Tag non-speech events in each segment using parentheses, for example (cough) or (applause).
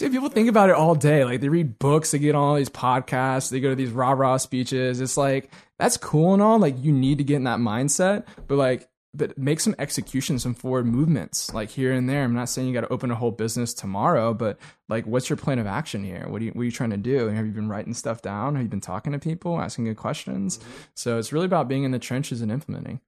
Dude, people think about it all day. Like they read books, they get on all these podcasts, they go to these rah rah speeches. It's like that's cool and all. Like you need to get in that mindset, but like but make some execution, some forward movements, like here and there. I'm not saying you got to open a whole business tomorrow, but like, what's your plan of action here? What, you, what are you trying to do? Have you been writing stuff down? Have you been talking to people, asking good questions? Mm-hmm. So it's really about being in the trenches and implementing.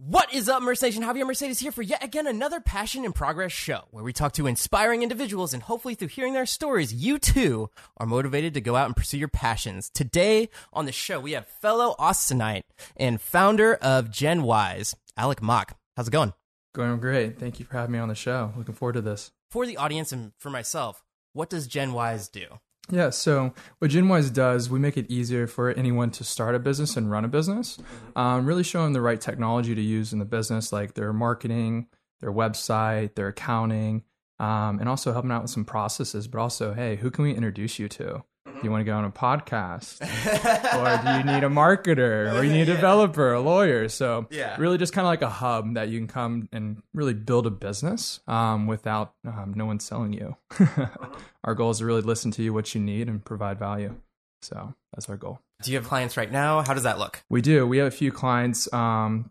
What is up, Mercedes? Javier Mercedes here for yet again another Passion in Progress show where we talk to inspiring individuals and hopefully through hearing their stories, you too are motivated to go out and pursue your passions. Today on the show, we have fellow Austinite and founder of GenWise, Alec Mock. How's it going? Going great. Thank you for having me on the show. Looking forward to this. For the audience and for myself, what does GenWise do? Yeah, so what GenWise does, we make it easier for anyone to start a business and run a business. Um, really show them the right technology to use in the business, like their marketing, their website, their accounting, um, and also helping out with some processes. But also, hey, who can we introduce you to? Do you want to go on a podcast? or do you need a marketer? Or you need a (laughs) developer, a lawyer? So yeah. really just kind of like a hub that you can come and really build a business um, without um, no one selling you. (laughs) our goal is to really listen to you, what you need, and provide value. So that's our goal. Do you have clients right now? How does that look? We do. We have a few clients. Um,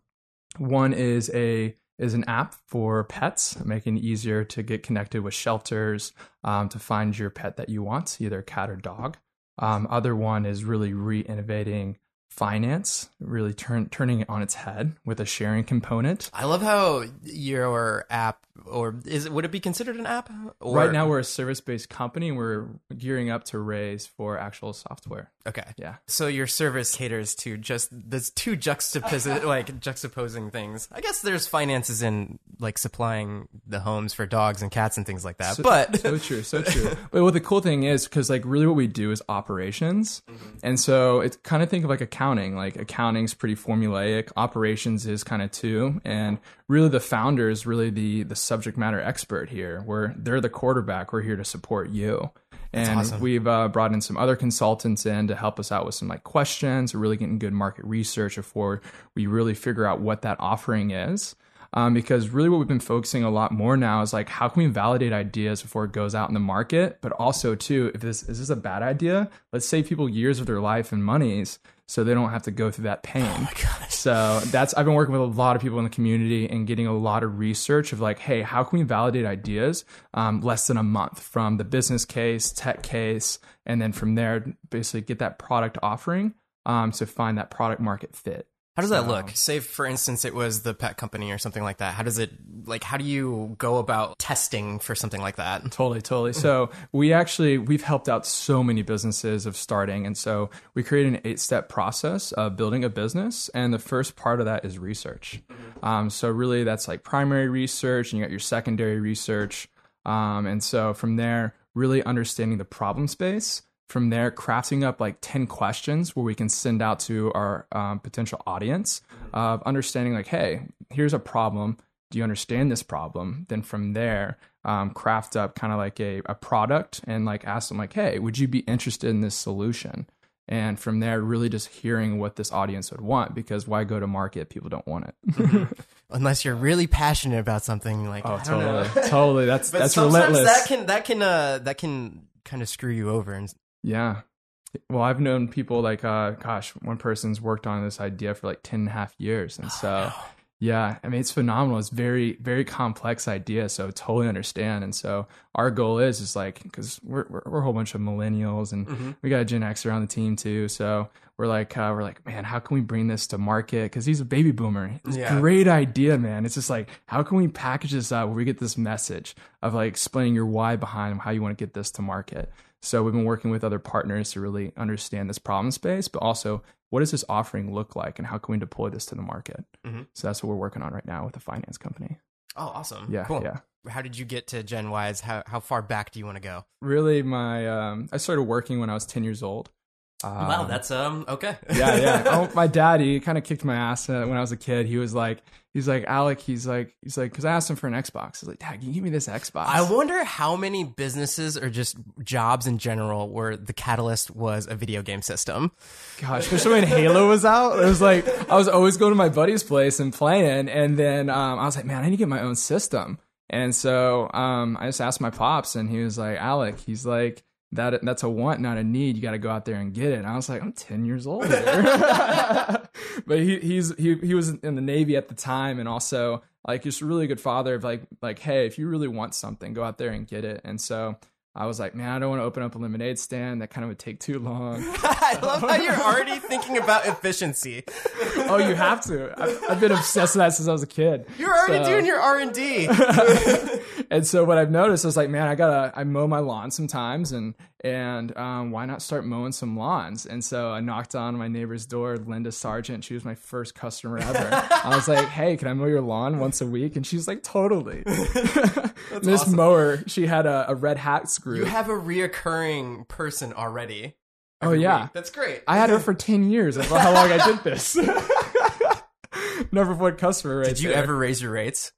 one is a is an app for pets, making it easier to get connected with shelters um, to find your pet that you want, either cat or dog. Um, other one is really re-innovating finance, really turn, turning it on its head with a sharing component. I love how your app or is it would it be considered an app? Or? Right now, we're a service based company. We're gearing up to raise for actual software. Okay. Yeah. So your service caters to just there's two juxtaposing (laughs) like juxtaposing things. I guess there's finances in like supplying the homes for dogs and cats and things like that. So, but so (laughs) true, so true. but what the cool thing is because like really what we do is operations, mm-hmm. and so it's kind of think of like accounting. Like accounting's pretty formulaic. Operations is kind of too, and really the founder is really the the subject matter expert here. Where they're the quarterback. We're here to support you. And awesome. we've uh, brought in some other consultants in to help us out with some like questions, really getting good market research before we really figure out what that offering is. Um, because really what we've been focusing a lot more now is like how can we validate ideas before it goes out in the market but also too if this is this a bad idea let's save people years of their life and monies so they don't have to go through that pain. Oh so that's I've been working with a lot of people in the community and getting a lot of research of like, hey, how can we validate ideas um, less than a month from the business case, tech case, and then from there basically get that product offering um, to find that product market fit. How does that look? Say, for instance, it was the pet company or something like that. How does it, like, how do you go about testing for something like that? Totally, totally. So, we actually, we've helped out so many businesses of starting. And so, we created an eight step process of building a business. And the first part of that is research. Mm-hmm. Um, so, really, that's like primary research, and you got your secondary research. Um, and so, from there, really understanding the problem space from there crafting up like 10 questions where we can send out to our um, potential audience of understanding like hey here's a problem. Do you understand this problem? Then from there um, craft up kind of like a, a product and like ask them like hey would you be interested in this solution? And from there really just hearing what this audience would want because why go to market? People don't want it. Mm-hmm. unless you're really passionate about something like oh totally. totally. That's but that's relentless. that can that can uh that can kind of screw you over and yeah. Well, I've known people like, uh, gosh, one person's worked on this idea for like 10 and a half years. And oh, so, no. yeah, I mean, it's phenomenal. It's very, very complex idea. So totally understand. And so our goal is, is like, cause we're, we're, we're a whole bunch of millennials and mm-hmm. we got a Gen X on the team too. So we're like, uh, we're like, man, how can we bring this to market? Cause he's a baby boomer. It's yeah. great idea, man. It's just like, how can we package this up where we get this message of like explaining your why behind how you want to get this to market? So we've been working with other partners to really understand this problem space, but also what does this offering look like and how can we deploy this to the market? Mm-hmm. So that's what we're working on right now with the finance company. Oh, awesome. Yeah. Cool. Yeah. How did you get to GenWise? How, how far back do you want to go? Really, my um, I started working when I was 10 years old. Um, wow, that's um okay. (laughs) yeah, yeah. Oh, my dad, he kind of kicked my ass uh, when I was a kid. He was like, he's like, Alec, he's like, he's like, because I asked him for an Xbox. He's like, Dad, can you give me this Xbox? I wonder how many businesses or just jobs in general where the catalyst was a video game system. Gosh, especially when Halo was out, it was like I was always going to my buddy's place and playing, and then um, I was like, man, I need to get my own system. And so um, I just asked my pops, and he was like, Alec, he's like, that that's a want, not a need. You got to go out there and get it. And I was like, I'm 10 years old. (laughs) but he he's he he was in the Navy at the time, and also like a really good father of like like hey, if you really want something, go out there and get it. And so I was like, man, I don't want to open up a lemonade stand. That kind of would take too long. (laughs) I love how you're already thinking about efficiency. oh, you have to. I've, I've, been obsessed with that since I was a kid. You're already so. doing your R and D. (laughs) And so what I've noticed is like, man, I gotta I mow my lawn sometimes, and and um, why not start mowing some lawns? And so I knocked on my neighbor's door, Linda Sargent. She was my first customer ever. I was like, hey, can I mow your lawn once a week? And she's like, totally. (laughs) (laughs) this awesome. mower, she had a, a red hat screw. You have a reoccurring person already. Oh yeah, week. that's great. I had her (laughs) for ten years. That's how long I did this. Number one customer. Right did you there. ever raise your rates?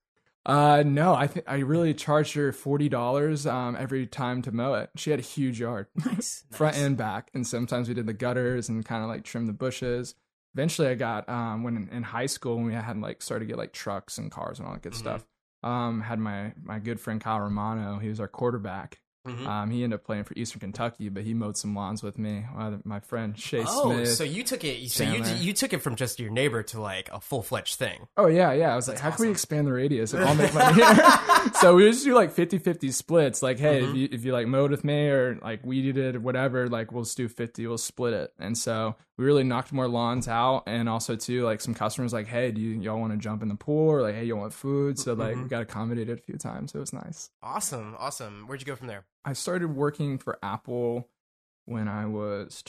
Uh, no, I think I really charged her forty dollars um every time to mow it. She had a huge yard, nice, (laughs) front nice. and back, and sometimes we did the gutters and kind of like trim the bushes. Eventually, I got um when in, in, high school when we had like started to get like trucks and cars and all that good mm-hmm. stuff. Um, had my my good friend Kyle Romano. He was our quarterback, Mm-hmm. Um, he ended up playing for Eastern Kentucky, but he mowed some lawns with me. My friend Shay oh, Smith. so you took it. So you you took it from just your neighbor to like a full fledged thing. Oh yeah, yeah. I was That's like, how can we expand the radius and I'll make money here? (laughs) (laughs) so we just do like 50-50 splits. Like, hey, mm-hmm. if you if you like mowed with me or like weeded it or whatever, like we'll just do fifty. We'll split it. And so we really knocked more lawns out and also too like some customers like hey do you, y'all want to jump in the pool? Or like hey you want food? So like mm-hmm. we got accommodated a few times. So it was nice. Awesome awesome. Where'd you go from there? I started working for apple when i was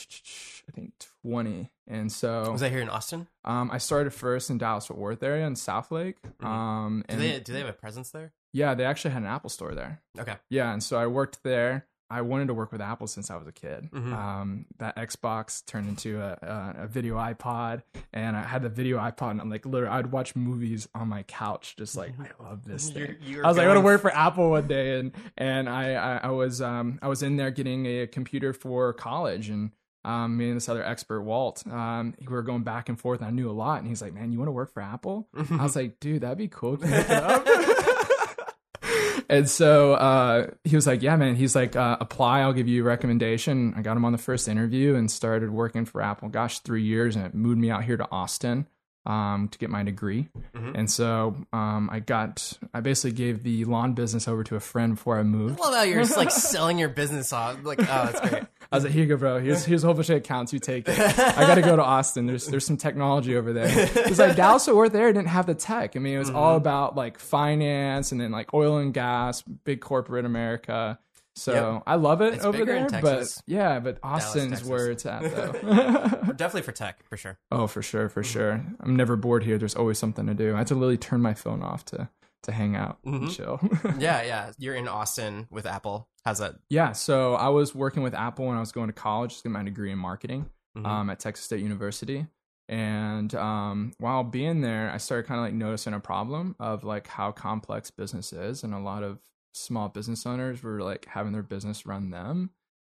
i think 20 and so was that here in austin? Um i started first in dallas fort worth area in Southlake. Mm-hmm. um and do they, do they have a presence there? Yeah they actually had an apple store there. Okay. Yeah and so i worked there I wanted to work with Apple since I was a kid. Mm-hmm. Um, that Xbox turned into a, a, a, video iPod, and I had the video iPod, and I'm like, literally, I'd watch movies on my couch, just like I love this thing. You're, you're I was like, I want to work for Apple one day, and and I I, I was um I was in there getting a computer for college, and um, me and this other expert, Walt, um, we were going back and forth, and I knew a lot. And he's like, "Man, you want to work for Apple?" I was (laughs) like, "Dude, that'd be cool." (laughs) and so uh, he was like, "Yeah, man." He's like, uh, "Apply. I'll give you a recommendation." I got him on the first interview and started working for Apple. Gosh, three years, and it moved me out here to Austin um, to get my degree. Mm-hmm. And so um, I got, I basically gave the lawn business over to a friend before I moved. I love how you're just like selling your business off. Like, oh, that's great. I was like, here you go, bro. Here's here's a whole bunch of accounts. You take it. I got to go to Austin. There's there's some technology over there. It's like Dallas Fort Worth there didn't have the tech. I mean, it was mm-hmm. all about like finance and then like oil and gas, big corporate America. So yep. I love it it's over there, but yeah, but Austin's Dallas, where it's at though. (laughs) Definitely for tech, for sure. Oh, for sure, for mm-hmm. sure. I'm never bored here. There's always something to do. I have to literally turn my phone off to to hang out mm-hmm. and chill. (laughs) yeah, yeah. You're in Austin with Apple. How's that? Yeah, so I was working with Apple when I was going to college to get my degree in marketing mm-hmm. um, at Texas State University. And um, while being there, I started kind of like noticing a problem of like how complex business is, and a lot of small business owners were like having their business run them.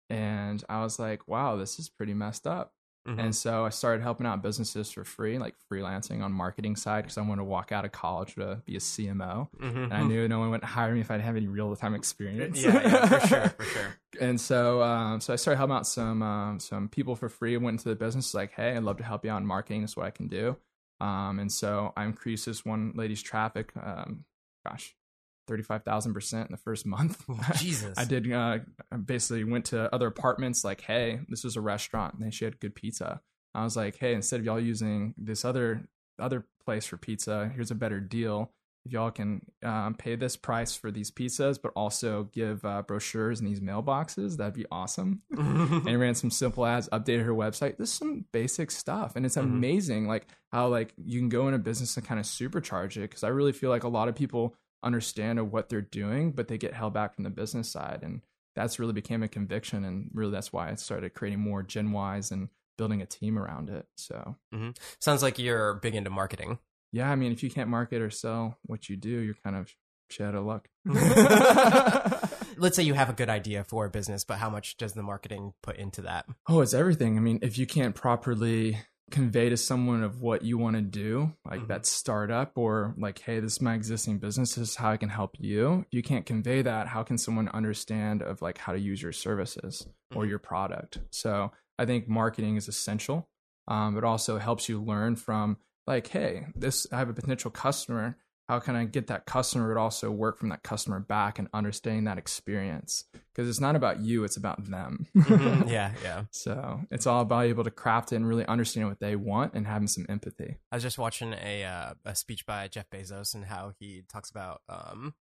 And I was like, wow, this is pretty messed up. Mm-hmm. And so I started helping out businesses for free, like freelancing on marketing side, because I wanted to walk out of college to be a CMO. Mm-hmm. And I knew no one would hire me if I didn't have any real time experience. yeah, yeah, for sure, (laughs) for sure. and so, um, so I started helping out some um, some people for free. Went into the business like, hey, I'd love to help you out in marketing. That's what I can do. Um, and so I increased this one lady's traffic. Um, gosh, 35,000% in the first month. Oh, (laughs) Jesus. I did, uh, I basically went to other apartments like, hey, this is a restaurant and she had good pizza. I was like, hey, instead of y'all using this other other place for pizza, here's a better deal. If y'all can um, pay this price for these pizzas, but also give uh, brochures in these mailboxes, that'd be awesome. (laughs) and ran some simple ads, updated her website. This is some basic stuff, and it's mm-hmm. amazing, like how like you can go in a business and kind of supercharge it. Because I really feel like a lot of people understand of what they're doing, but they get held back from the business side. And that's really became a conviction. And really, that's why I started creating more GenWise and building a team around it. So, mm-hmm. sounds like you're big into marketing. Yeah. I mean, if you can't market or sell what you do, you're kind of shit out of luck. (laughs) (laughs) Let's say you have a good idea for a business, but how much does the marketing put into that? Oh, it's everything. I mean, if you can't properly convey to someone of what you want to do, like Mhm. that startup, or like, hey, this is my existing business. This is how I can help you. If you can't convey that, how can someone understand of like how to use your services or Mhm. your product? So I think marketing is essential. Um, it also helps you learn from like, hey, this I have a potential customer. How can I get that customer but also work from that customer back and understanding that experience? Because it's not about you, it's about them. Mhm. (laughs) Yeah, yeah. So it's all about able to craft it and really understand what they want and having some empathy. I was just watching a uh, a speech by Jeff Bezos and how he talks about um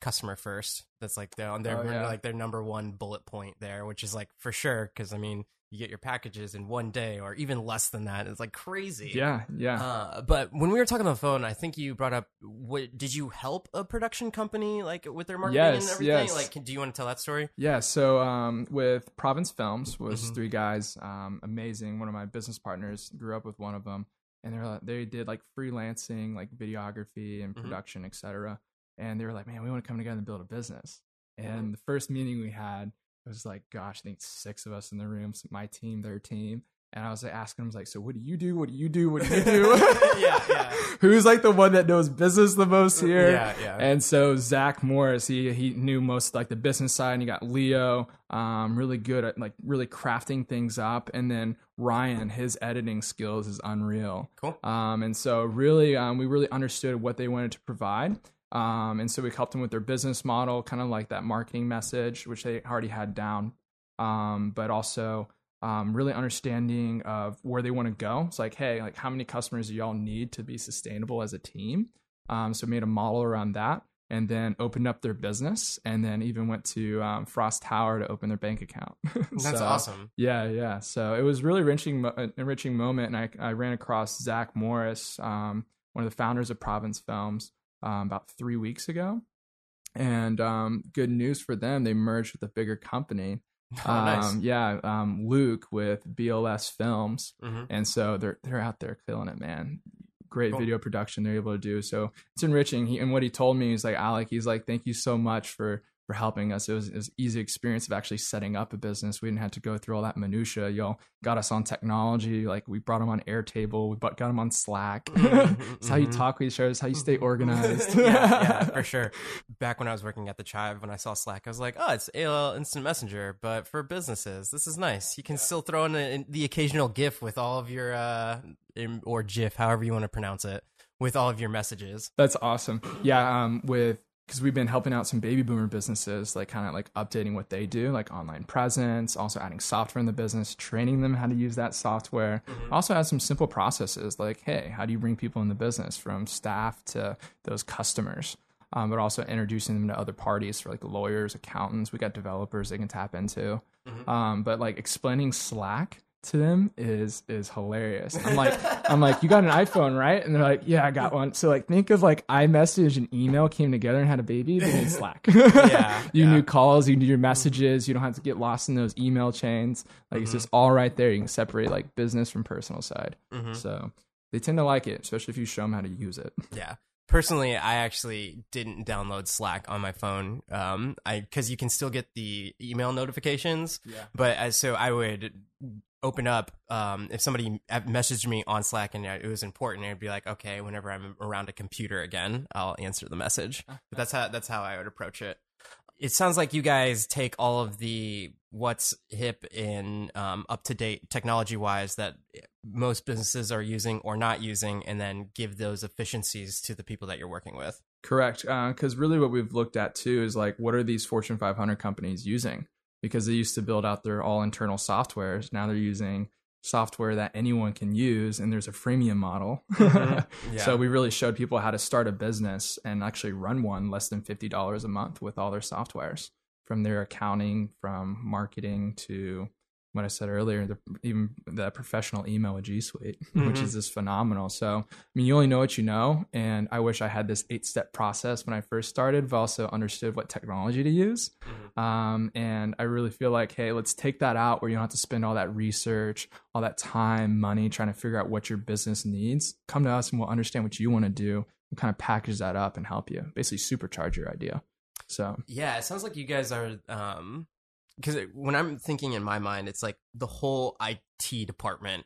customer first. That's like their their Oh, yeah. like their number one bullet point there, which is like for sure because I mean you get your packages in one day or even less than that. It's like crazy. Yeah, yeah. Uh, but when we were talking on the phone, I think you brought up, what, did you help a production company like with their marketing and Yes, everything? yes. Like, can- do you want to tell that story? Yeah, so um, with Province Films was Mhm. three guys, um, amazing. One of my business partners grew up with one of them, and they're like- they did like freelancing, like videography and Mhm. production, etc. And they were like, "Man, we want to come together and build a business." And the first meeting we had it was like, gosh, I think six of us in the room, so my team, their team. And I was like asking them, like, so what do you do? What do you do? What do you do? (laughs) Yeah, (laughs) yeah. Who's like the one that knows business the most here? Yeah, yeah. And so Zach Morris, he he knew most like the business side, and you got Leo, um, really good at like really crafting things up, and then Ryan, his editing skills is unreal. Cool. Um, and so really, um, we really understood what they wanted to provide. Um, and so we helped them with their business model, kind of like that marketing message, which they already had down. Um, but also um, really understanding of where they want to go. It's like, hey, like how many customers do y'all need to be sustainable as a team? Um, so made a model around that, and then opened up their business, and then even went to um, Frost Tower to open their bank account. (laughs) That's So, awesome. yeah, yeah. So it was really enriching, enriching moment, and I, I ran across Zach Morris, um, one of the founders of Province Films, um, about three weeks ago. And um, good news for them, they merged with a bigger company. (laughs) Oh, nice. Um, yeah, um, Luke with BLS Films, Mhm. and so they're they're out there killing it, man. Great Cool. video production they're able to do. So it's enriching. He, and what he told me is like, Alec, he's like, thank you so much for for helping us. It was, it was easy experience of actually setting up a business. We didn't have to go through all that minutia. Y'all got us on technology. Like we brought him on Airtable. We got him on Slack. (laughs) It's how you mhm. talk with each other. It's how you stay (laughs) organized. yeah, yeah, (laughs) for sure. Back when I was working at the Chive, when I saw Slack, I was like, "Oh, it's AOL Instant Messenger, but for businesses. This is nice. You can still throw in, a, in the occasional GIF with all of your uh, or GIF, however you want to pronounce it, with all of your messages." That's awesome. Yeah, um, with because we've been helping out some baby boomer businesses, like kind of like updating what they do, like online presence, also adding software in the business, training them how to use that software. Also, add some simple processes like, hey, how do you bring people in the business from staff to those customers? Um, but also introducing them to other parties for like lawyers, accountants. We got developers they can tap into. Um, but like explaining Slack to them is is hilarious. I'm like, I'm like, you got an iPhone, right? And they're like, yeah, I got one. So like, think of like iMessage and email came together and had a baby. They made Slack. Yeah, (laughs) you yeah. knew calls, you knew your messages. You don't have to get lost in those email chains. Like it's just all right there. You can separate like business from personal side. Mhm. So they tend to like it, especially if you show them how to use it. (laughs) Yeah. Personally, I actually didn't download Slack on my phone. Um, I because you can still get the email notifications. Yeah. But as so, I would open up um if somebody messaged me on Slack and it was important. I'd be like, okay, whenever I'm around a computer again, I'll answer the message. But that's how that's how I would approach it. It sounds like you guys take all of the what's hip and um, up to date technology wise that most businesses are using or not using, and then give those efficiencies to the people that you're working with. Correct. Because really, what we've looked at too is like, what are these Fortune 500 companies using? Because they used to build out their all internal softwares. Now they're using software that anyone can use, and there's a freemium model. Mhm. (laughs) Yeah. So we really showed people how to start a business and actually run one less than $50 a month with all their softwares from their accounting, from marketing to what I said earlier, the, even the professional email with G Suite, which Mhm. is just phenomenal. So, I mean, you only know what you know. And I wish I had this eight step process when I first started, but also understood what technology to use. Um, and I really feel like, hey, let's take that out where you don't have to spend all that research, all that time, money trying to figure out what your business needs. Come to us and we'll understand what you want to do and kind of package that up and help you basically supercharge your idea. So, Yeah, it sounds like you guys are um because when I'm thinking in my mind, it's like the whole IT department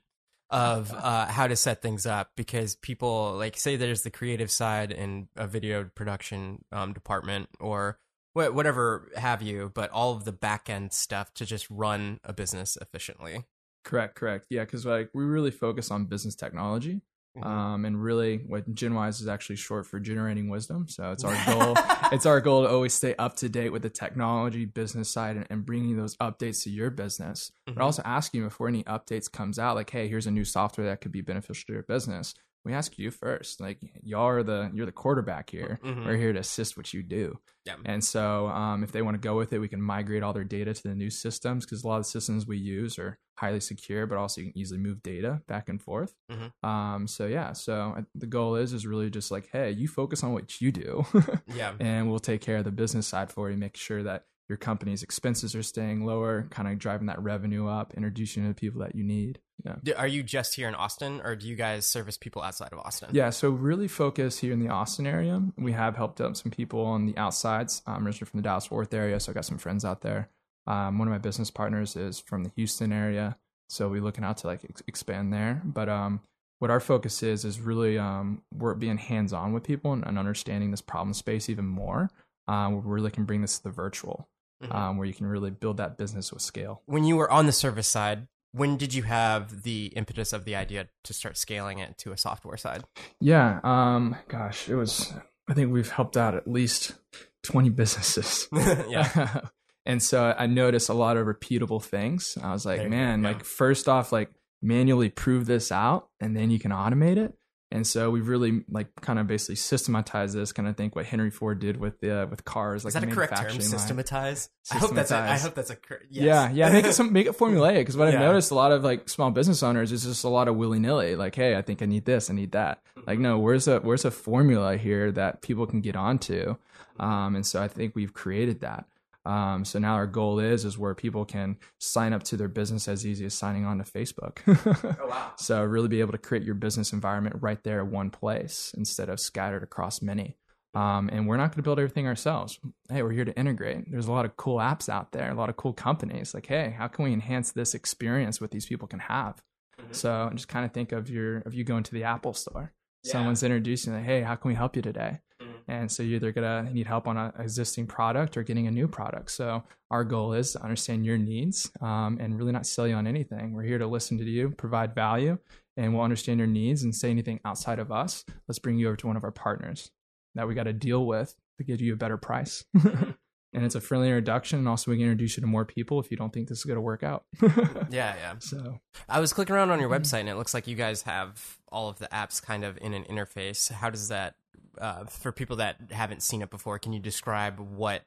of uh, how to set things up because people like say there's the creative side in a video production um, department or wh- whatever have you, but all of the back end stuff to just run a business efficiently. Correct, correct. Yeah, because like we really focus on business technology. Um, and really, what GenWise is actually short for generating wisdom. So it's our (laughs) goal. it's our goal to always stay up to date with the technology business side and, and bringing those updates to your business. Mhm. But also asking before any updates comes out, like, hey, here's a new software that could be beneficial to your business. We ask you first. Like, y'all are the you're the quarterback here. Mhm. We're here to assist what you do. Yeah. And so, um, if they want to go with it, we can migrate all their data to the new systems because a lot of the systems we use are highly secure, but also you can easily move data back and forth. Mhm. Um, so yeah, so uh, the goal is is really just like, hey, you focus on what you do, (laughs) Yeah. and we'll take care of the business side for you, make sure that your company's expenses are staying lower, kind of driving that revenue up, introducing you to the people that you need. Yeah. Are you just here in Austin, or do you guys service people outside of Austin? Yeah, so really focus here in the Austin area. We have helped out some people on the outsides. I'm originally from the Dallas Fort Worth area, so I got some friends out there. Um, one of my business partners is from the Houston area, so we're looking out to like ex- expand there. But um, what our focus is is really um, we're being hands on with people and, and understanding this problem space even more. Um, we really can bring this to the virtual, Mhm. um, where you can really build that business with scale. When you were on the service side, when did you have the impetus of the idea to start scaling it to a software side? Yeah, um, gosh, it was. I think we've helped out at least twenty (laughs) businesses. (laughs) yeah. (laughs) and so I noticed a lot of repeatable things. I was like, man, like first off, like manually prove this out and then you can automate it. And so we've really like kind of basically systematized this kind of think what Henry Ford did with the uh, with cars. Like Is that a correct term? line. Systematize. I hope that's. A, I hope that's a. cor- Yes. Yeah, yeah, make it some make it (laughs) formulaic because what Yeah. I've noticed a lot of like small business owners is just a lot of willy nilly. Like, hey, I think I need this, I need that. Like, no, where's a where's a formula here that people can get onto? Um, and so I think we've created that. Um, so now our goal is is where people can sign up to their business as easy as signing on to Facebook. (laughs) Oh wow. So really be able to create your business environment right there at one place instead of scattered across many. Um, and we're not going to build everything ourselves. Hey, we're here to integrate. There's a lot of cool apps out there, a lot of cool companies. Like, hey, how can we enhance this experience what these people can have? Mhm. So just kind of think of your of you going to the Apple store. Yeah. Someone's introducing like, hey, how can we help you today? And so you're either gonna need help on an existing product or getting a new product. So our goal is to understand your needs um, and really not sell you on anything. We're here to listen to you, provide value, and we'll understand your needs and say anything outside of us. Let's bring you over to one of our partners that we got to deal with to give you a better price. (laughs) and it's a friendly introduction, and also we can introduce you to more people if you don't think this is going to work out. (laughs) Yeah, yeah. So I was clicking around on your Mm-hmm. website, and it looks like you guys have all of the apps kind of in an interface. How does that, uh, for people that haven't seen it before, can you describe what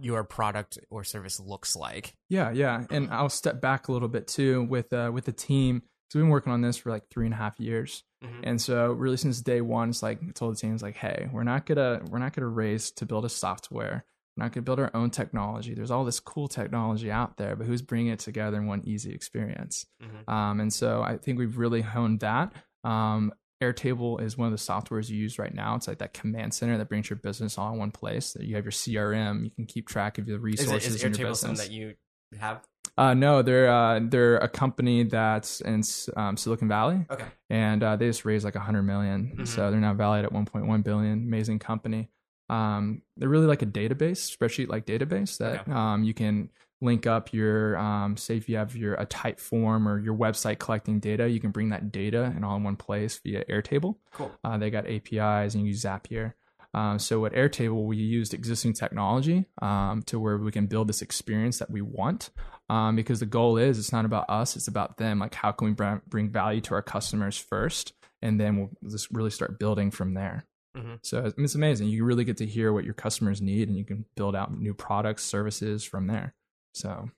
your product or service looks like? Yeah, yeah, and I'll step back a little bit too with uh, with the team. So we've been working on this for like three and a half years, Mhm. and so really since day one, it's like I told the team, it's like, hey, we're not gonna we're not gonna race to build a software. We're not gonna build our own technology. There's all this cool technology out there, but who's bringing it together in one easy experience? Mhm. Um, and so I think we've really honed that. Um, Airtable is one of the softwares you use right now. It's like that command center that brings your business all in one place. You have your CRM. You can keep track of your resources is in your Airtable business. something that you have? Uh, no, they're uh, they're a company that's in um, Silicon Valley, Okay. and uh, they just raised like a hundred million. Mhm. So they're now valued at one point one billion. Amazing company. Um, they're really like a database, spreadsheet like database that Okay. um, you can link up your um, say if you have your a Typeform or your website collecting data, you can bring that data and all in one place via Airtable. Cool. Uh, they got APIs and you use Zapier. Um, so at Airtable, we used existing technology um, to where we can build this experience that we want. Um, because the goal is it's not about us, it's about them. Like how can we br- bring value to our customers first, and then we'll just really start building from there. Mhm. So I mean, it's amazing. You really get to hear what your customers need, and you can build out new products, services from there. So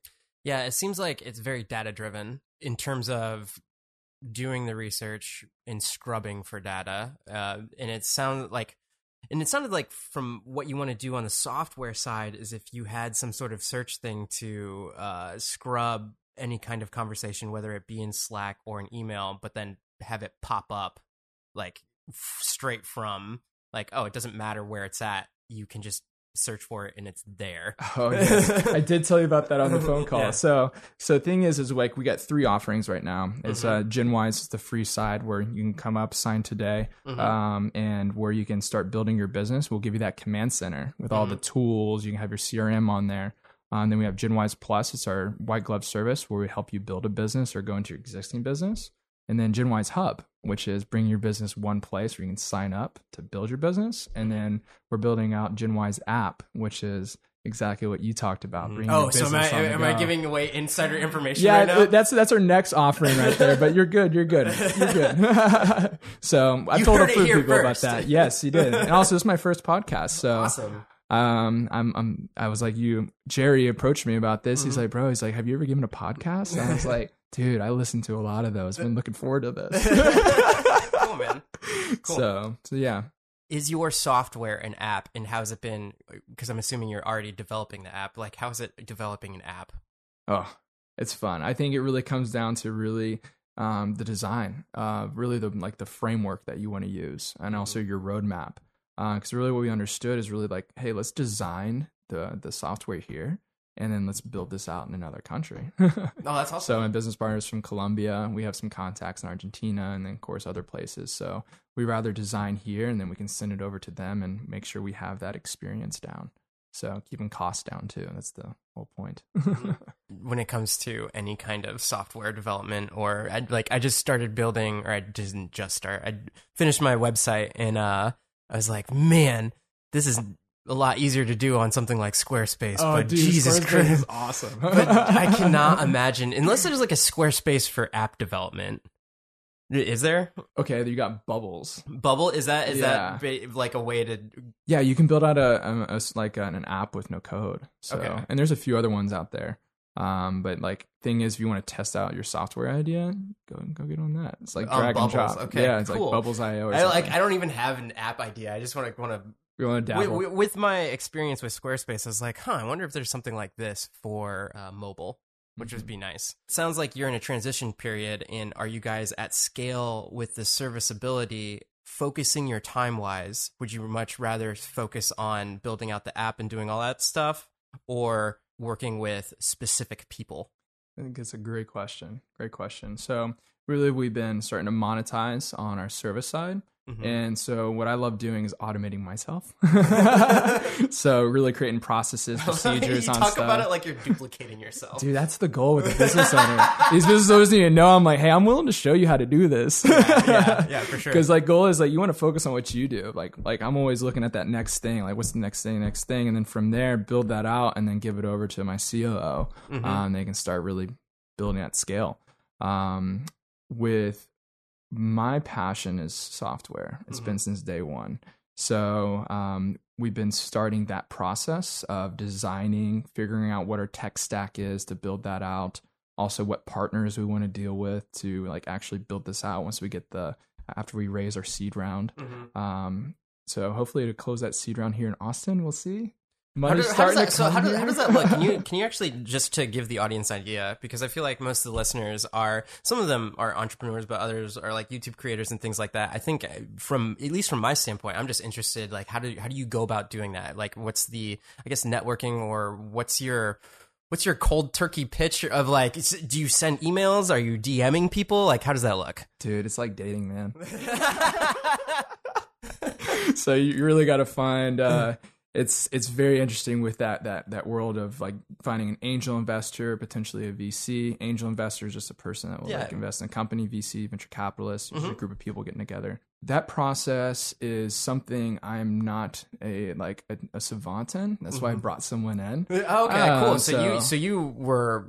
Yeah, it seems like it's very data driven in terms of doing the research and scrubbing for data. Uh, and it sounded like, and it sounded like from what you want to do on the software side is if you had some sort of search thing to uh, scrub any kind of conversation, whether it be in Slack or an email, but then have it pop up like straight from like, oh, it doesn't matter where it's at. You can just search for it and it's there. (laughs) Oh yeah, I did tell you about that on the phone (laughs) call. Yeah. So, so thing is, is like we got three offerings right now. It's Mm-hmm. uh, GenWise is the free side where you can come up, sign today, Mm-hmm. um, and where you can start building your business. We'll give you that command center with all the Mm-hmm. tools. You can have your CRM on there. Um, then we have GenWise Plus. It's our white glove service where we help you build a business or go into your existing business. And then GenWise Hub, which is bring your business one place where you can sign up to build your business. And Mm-hmm. then we're building out GenWise app, which is exactly what you talked about. bringing your Oh, so am I am I giving away insider information Yeah, right now? that's that's our next offering right there. But you're good. You're good. You're good. (laughs) (laughs) so I You told a few people about that. Yes, you did. And also, this is my first podcast. So awesome. um, I'm, I'm, I was like, you, Jerry approached me about this. Mm-hmm. He's like, bro, he's like, have you ever given a podcast? And I was like, dude, I listened to a lot of those. Been looking forward to this. (laughs) cool, man. Cool. So, so yeah. Is your software an app, and how's it been? Because I'm assuming you're already developing the app. Like, how's it developing an app? Oh, it's fun. I think it really comes down to really um, the design, uh, really the like the framework that you want to use, and also your roadmap. Because really, what we understood is really like, hey, let's design the the software here, and then let's build this out in another country. (laughs) Oh, that's awesome. So my business partners from Colombia, we have some contacts in Argentina and then of course other places. So we rather design here and then we can send it over to them and make sure we have that experience down. So keeping costs down too. That's the whole point. (laughs) when it comes to any kind of software development or I, like I just started building or I didn't just start I finished my website and uh I was like man this is a lot easier to do on something like Squarespace but Jesus Squarespace Christ is awesome. (laughs) but I (laughs) cannot imagine unless there's like a Squarespace for app development is there okay, you got bubbles. bubble is that is Yeah. that ba- like a way to Yeah, you can build out a, a- a s- like an, an app with no code. So Okay. and there's a few other ones out there. Um, but like thing is, if you want to test out your software idea, go go get on that. It's like drag and drop. okay, yeah, it's cool. like Bubbles.io. Or I like. I don't even have an app idea I just want to want to want to with, dabble? with- with my experience with Squarespace, I was like, huh, I wonder if there's something like this for uh, mobile, which Mm-hmm. would be nice. Sounds like you're in a transition period, and are you guys at scale with the serviceability? Focusing your time wise, would you much rather focus on building out the app and doing all that stuff, or working with specific people? I think it's a great question. Great question. So really, we've been starting to monetize on our service side. Mhm. And so what I love doing is automating myself. (laughs) so really creating processes, (laughs) procedures you on talk stuff. about it like you're duplicating yourself. Dude, that's the goal with a (laughs) business owner. These business owners need to know I'm like, hey, I'm willing to show you how to do this. yeah, yeah, for sure. Because like goal is like you want to focus on what you do. Like like I'm always looking at that next thing. Like what's the next thing, next thing, and then from there build that out and then give it over to my COO. Mhm. Um, they can start really building at scale. Um, with my passion is software. It's Mm-hmm. been since day one. So um, we've been starting that process of designing, figuring out what our tech stack is to build that out. Also, what partners we want to deal with to like actually build this out once we get the after we raise our seed round. Mhm. Um, so hopefully to close that seed round here in Austin, we'll see. How, Money's do- how does starting that, to so how, do, how does that look? Can you (laughs) can you actually just to give the audience an idea because I feel like most of the listeners are some of them are entrepreneurs, but others are like YouTube creators and things like that. I think uh, from at least from my standpoint, I'm just interested like how do how do you go about doing that? Like what's the I guess networking or what's your what's your cold turkey pitch of like do you send emails? Are you DMing people? Like how does that look? Dude, it's like dating, man. (laughs) (laughs) so you really got to find. Uh, it's it's very interesting with that that that world of like finding an angel investor, potentially a VC. Angel investor is just a person that will Yeah. like invest in a company. VC, venture capitalist, usually a group of people getting together. That process is something I'm not a like a, a savant in. That's why I brought someone in. Okay, cool. Um, So, you so- so you were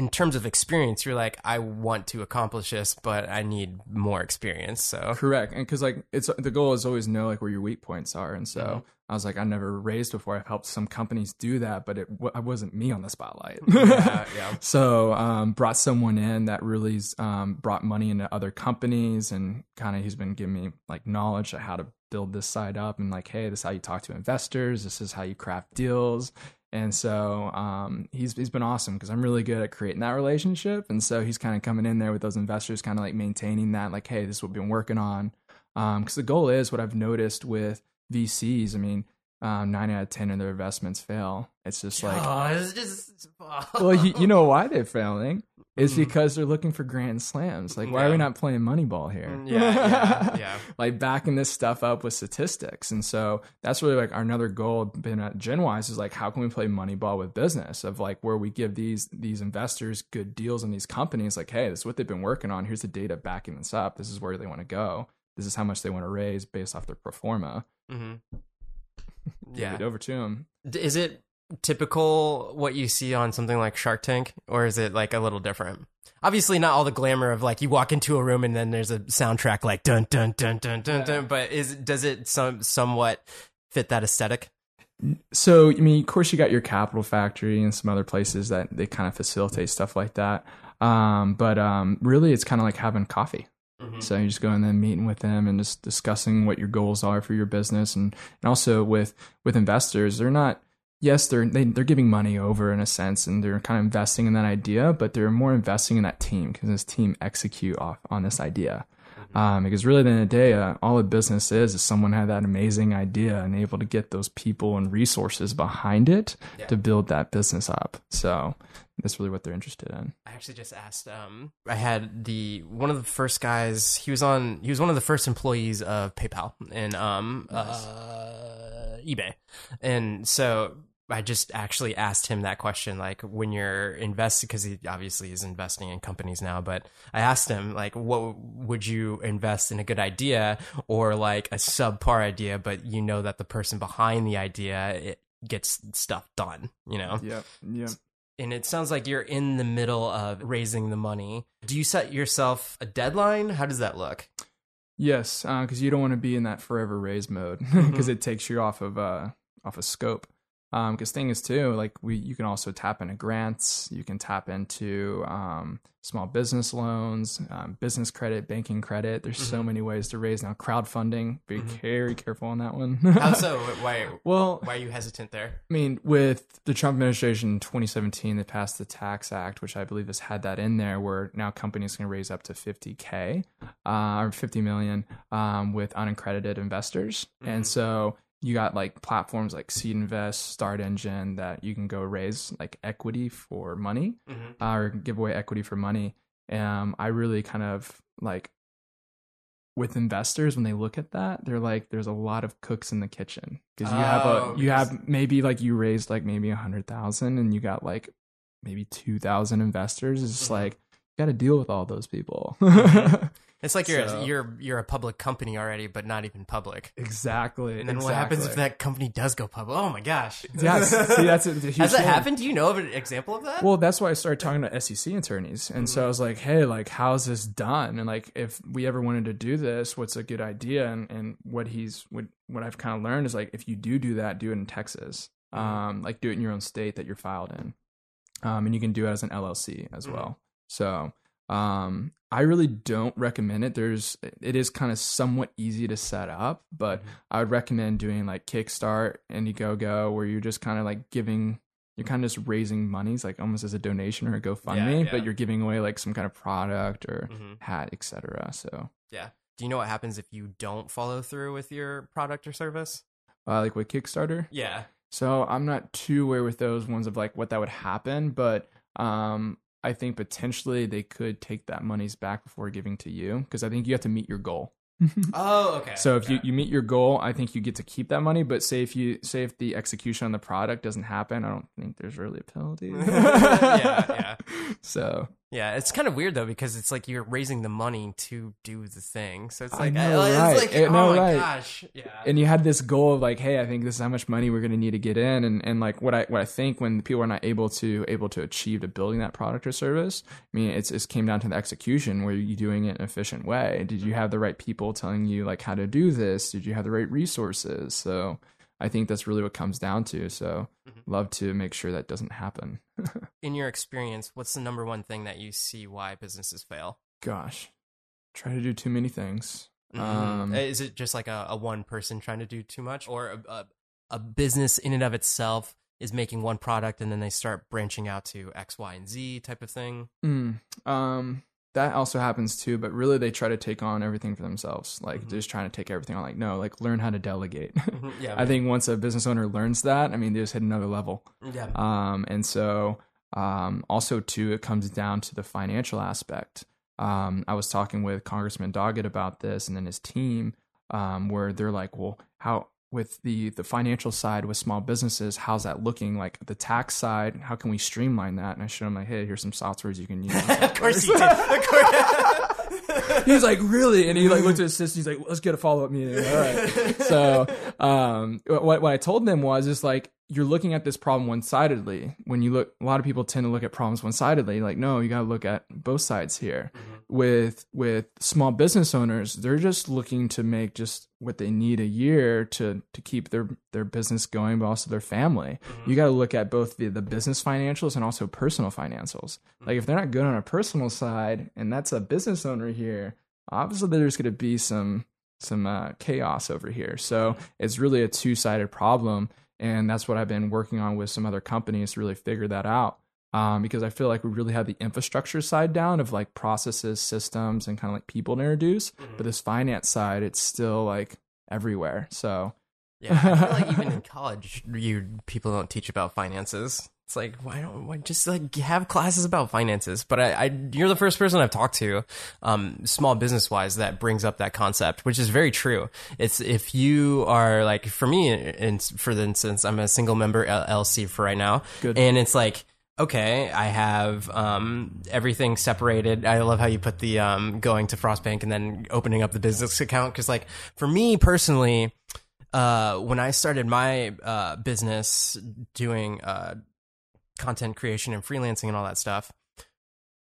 in terms of experience, you're like, I want to accomplish this, but I need more experience. So Correct, and because like it's the goal is always know like where your weak points are, and so Mm-hmm. I was like, I never raised before. I've helped some companies do that, but it w- I wasn't me on the spotlight. yeah, (laughs) yeah. So um, brought someone in that really um, brought money into other companies, and kind of he's been giving me like knowledge of how to build this side up, and like, hey, this is how you talk to investors. This is how you craft deals. And so um, he's he's been awesome because I'm really good at creating that relationship, and so he's kind of coming in there with those investors, kind of like maintaining that, like, hey, this is what we've been working on. Because the goal is what I've noticed with VCs. I mean, um, nine out of ten of their investments fail. It's just like, oh, (laughs) it's just. well, you, you (laughs) know why they're failing? It's Mhm. because they're looking for grand slams. Like, why are we not playing Moneyball here? Mm, yeah, yeah, yeah. (laughs) like backing this stuff up with statistics. And so that's really like our another goal been at GenWise is like how can we play Moneyball with business of like where we give these these investors good deals on these companies like hey this is what they've been working on here's the data backing this up this is where they want to go this is how much they want to raise based off their pro forma hmm (laughs) Give Yeah. over to them Is it typical what you see on something like Shark Tank, or is it like a little different? Obviously, not all the glamour of like you walk into a room and then there's a soundtrack like dun dun dun dun dun dun. But is does it some somewhat fit that aesthetic? so I mean, of course, you got your Capital Factory and some other places that they kind of facilitate stuff like that. Um, but um, really, it's kind of like having coffee. So you just go and then meeting with them and just discussing what your goals are for your business, and and also with with investors, they're not. Yes, they're they, they're giving money over in a sense, and they're kind of investing in that idea, but they're more investing in that team because this team execute off on this idea. Um, because really, at the end of the day, uh, all a business is is someone had that amazing idea and able to get those people and resources behind it Yeah. to build that business up. So that's really what they're interested in. I actually just asked. Um, I had the one of the first guys. He was on. He was one of the first employees of PayPal and um, uh, eBay, and so I just actually asked him that question. Like when you're investing, because he obviously is investing in companies now. But I asked him like, what would you invest in a good idea or like a subpar idea, but you know that the person behind the idea it gets stuff done. You know Yep. Yep. and it sounds like you're in the middle of raising the money. Do you set yourself a deadline? How does that look? Yes, because you don't want to be in that forever raise mode (laughs) because it takes you off of uh off of scope. Because thing is too, like we you can also tap into grants, you can tap into um, small business loans, um, business credit, banking credit. There's so Mhm. many ways to raise now. Crowdfunding, be Mhm. very careful on that one. How so? (laughs) Why? well, Why are you hesitant there? I mean, with the Trump administration in 2017, they passed the Tax Act, which I believe has had that in there, where now companies can raise up to 50k uh, or 50 million um, with unaccredited investors, Mhm. and so you got like platforms like SeedInvest, Start Engine that you can go raise like equity for money Mm-hmm. uh, or give away equity for money. Um, I really kind of like with investors when they look at that, they're like, there's a lot of cooks in the kitchen because you have Oh, a you have maybe like you raised like maybe a hundred thousand and you got like maybe two thousand investors. It's just Mhm. like got to deal with all those people. Mhm. (laughs) It's like you're So- you're you're a public company already, but not even public. exactly. And then what happens if that company does go public? Oh my gosh! Yeah, (laughs) see, that's a, a huge Has that happened? Do you know of an example of that? Well, that's why I started talking to SEC attorneys. And Mm-hmm. so I was like, hey, like, how's this done? And like, if we ever wanted to do this, what's a good idea? And, and what he's, what, what I've kind of learned is like, if you do do that, do it in Texas. Mm-hmm. Um, like do it in your own state that you're filed in. Um, and you can do it as an LLC as Mhm. well. So, um, I really don't recommend it. There's, it is kind of somewhat easy to set up, but Mhm. I would recommend doing like Kickstart, Indiegogo, where you're just kind of like giving, you're kind of just raising monies, like almost as a donation or a GoFundMe, Yeah, yeah. but you're giving away like some kind of product or Mhm. hat, etc. So, Yeah. Do you know what happens if you don't follow through with your product or service? uh, like with Kickstarter. Yeah. So I'm not too aware with those ones of like what that would happen, but um, I think potentially they could take that monies back before giving to you because I think you have to meet your goal. (laughs) Oh, okay. So if you, you meet your goal, I think you get to keep that money. But say if you say if the execution on the product doesn't happen, I don't think there's really a penalty. (laughs) Yeah, yeah. (laughs) So Yeah, it's kind of weird though because it's like you're raising the money to do the thing. So it's like, know, uh, it's right. like I oh know, my right. gosh, yeah. and you had this goal of like, hey, I think this is how much money we're going to need to get in, and and like what I what I think when people are not able to able to achieve to building that product or service, I mean, it's it came down to the execution. Were you doing it in an efficient way? Did you mm-hmm. have the right people telling you like how to do this? Did you have the right resources? So I think that's really what comes down to. So Mhm. love to make sure that doesn't happen. (laughs) In your experience, what's the number one thing that you see why businesses fail? Gosh, try to do too many things. Mhm. Um, Is it just like a, a one person trying to do too much, or a, a, a business in and of itself is making one product and then they start branching out to X, Y, and Z type of thing? Mm, um, that also happens too, but really they try to take on everything for themselves. Like they're just trying to take everything on. Like no, like learn how to delegate. (laughs) Yeah, I think once a business owner learns that, I mean, they just hit another level. yeah. Um, and so um, also too, it comes down to the financial aspect. Um, I was talking with Congressman Doggett about this, and then his team, um, where they're like, "Well, how with the the financial side with small businesses, how's that looking? Like the tax side, how can we streamline that?" And I showed him like, "Hey, here's some softwares you can use." (laughs) of course you did. Of course. (laughs) he's like, "Really?" And he like looked at his sister. He's like, "Let's get a follow up meeting." All right. so, um, what what I told them was, is like you're looking at this problem one sidedly. When you look, a lot of people tend to look at problems one sidedly. Like, no, you got to look at both sides here. Mm-hmm. With with small business owners, they're just looking to make just what they need a year to to keep their their business going, but also their family. Mm-hmm. You got to look at both the the business financials and also personal financials. Like, if mm-hmm. they're not good on a personal side, and that's a business owner here, obviously there's going to be some some uh, chaos over here. So it's really a two sided problem, and that's what I've been working on with some other companies to really figure that out. Um, because I feel like we really have the infrastructure side down of like processes, systems, and kind of like people to introduce. But this finance side, it's still like everywhere. So Yeah, I feel like even (laughs) in college, you people don't teach about finances. It's like why don't why just like have classes about finances? But I, I you're the first person I've talked to, um, small business wise, that brings up that concept, which is very true. It's if you are like for me, and for the instance, I'm a single member LLC for right now, Good. and it's like okay, I have um, everything separated. I love how you put the um, going to Frostbank and then opening up the business account because, like, for me personally, uh, when I started my uh, business doing uh, content creation and freelancing and all that stuff.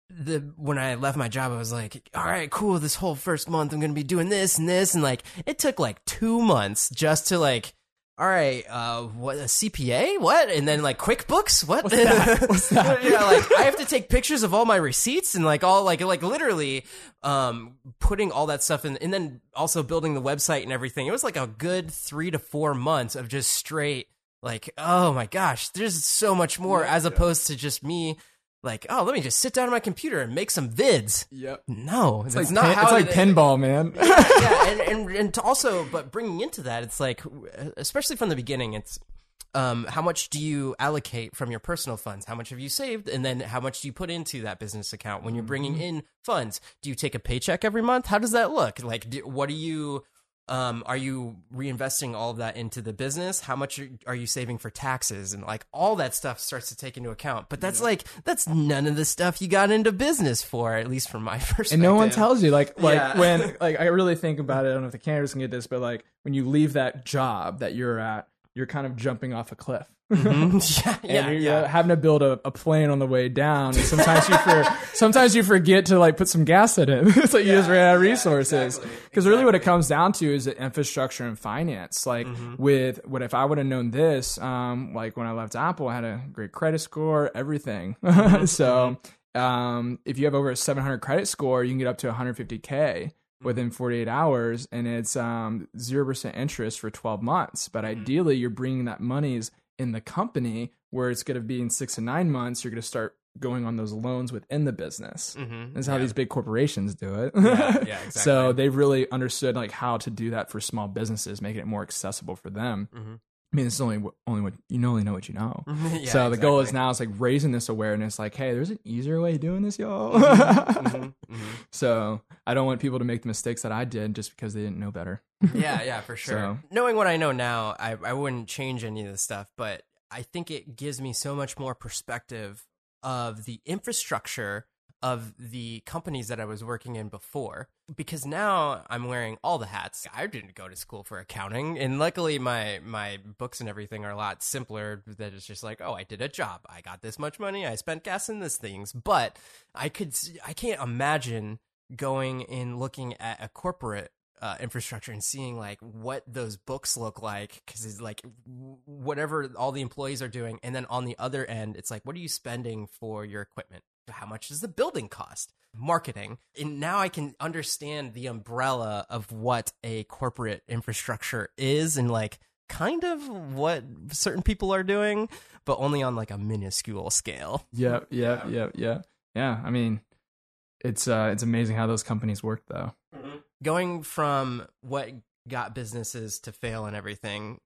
The when I left my job, I was like, "All right, cool. This whole first month, I'm gonna be doing this and this, and like, it took like two months just to like all right, uh, what a CPA? What? And then like QuickBooks? What? What's that? What's (laughs) that? yeah, like I have to take pictures of all my receipts and like all like like literally um putting all that stuff in and then also building the website and everything. It was like a good 3 to 4 months of just straight like oh my gosh, there's so much more as opposed to just me like, oh, let me just sit down on my computer and make some vids. Yep. No, it's, like, not pin- how it's like it- pinball, man. (laughs) yeah, (laughs) and, and and also, but bringing into that, it's like, especially from the beginning, it's um, how much do you allocate from your personal funds? How much have you saved, and then how much do you put into that business account when you're bringing in funds? Do you take a paycheck every month? How does that look? Like, do, what are you? Um, are you reinvesting all of that into the business? How much are- are you saving for taxes and like all that stuff starts to take into account? But that's like that's none of the stuff you got into business for, at least from my (laughs) perspective. and no one tells you like like Yeah. when (laughs) like i really think about it i don't know if the cameras can get this but like when you leave that job that you're at you're kind of jumping off a cliff Mhm. (laughs) yeah, and yeah, you're yeah. uh, having to build a, a plane on the way down and sometimes you for, (laughs) sometimes you forget to like put some gas in it (laughs) it's like you just ran out of resources because really what it comes down to is the infrastructure and finance like Mm-hmm. with what if i would have known this um like when i left apple i had a great credit score everything Mm-hmm. so um if you have over a 700 credit score you can get up to 150k within 48 hours and it's um 0% interest for 12 months. But ideally you're bringing that monies in the company where it's going to be in 6 to 9 months you're going to start going on those loans within the business. Mhm. that's how Yeah. these big corporations do it. Yeah, yeah, (laughs) so they've really understood like how to do that for small businesses making it more accessible for them. Mhm. I mean it's only only what you only know what you know (laughs) Yeah, so the goal is now is like raising this awareness like hey there's an easier way of doing this y'all Mhm, mhm. (laughs) so i don't want people to make the mistakes that i did just because they didn't know better yeah, (laughs) yeah, for sure. So- Knowing what I know now, I, I wouldn't change any of this stuff, but I think it gives me so much more perspective of the infrastructure of the companies that I was working in before. Because now I'm wearing all the hats. I didn't go to school for accounting, and luckily my my books and everything are a lot simpler. That it's just like, oh, I did a job, I got this much money, I spent gas in this things. But I could, I can't imagine going and looking at a corporate uh, infrastructure and seeing like what those books look like because it's like whatever all the employees are doing and then on the other end it's like what are you spending for your equipment how much does the building cost marketing and now i can understand the umbrella of what a corporate infrastructure is and like kind of what certain people are doing but only on like a minuscule scale Yep, (laughs) yep, yep, yep. Yeah, I mean, it's uh, it's amazing how those companies work though. Going from what got businesses to fail and everything,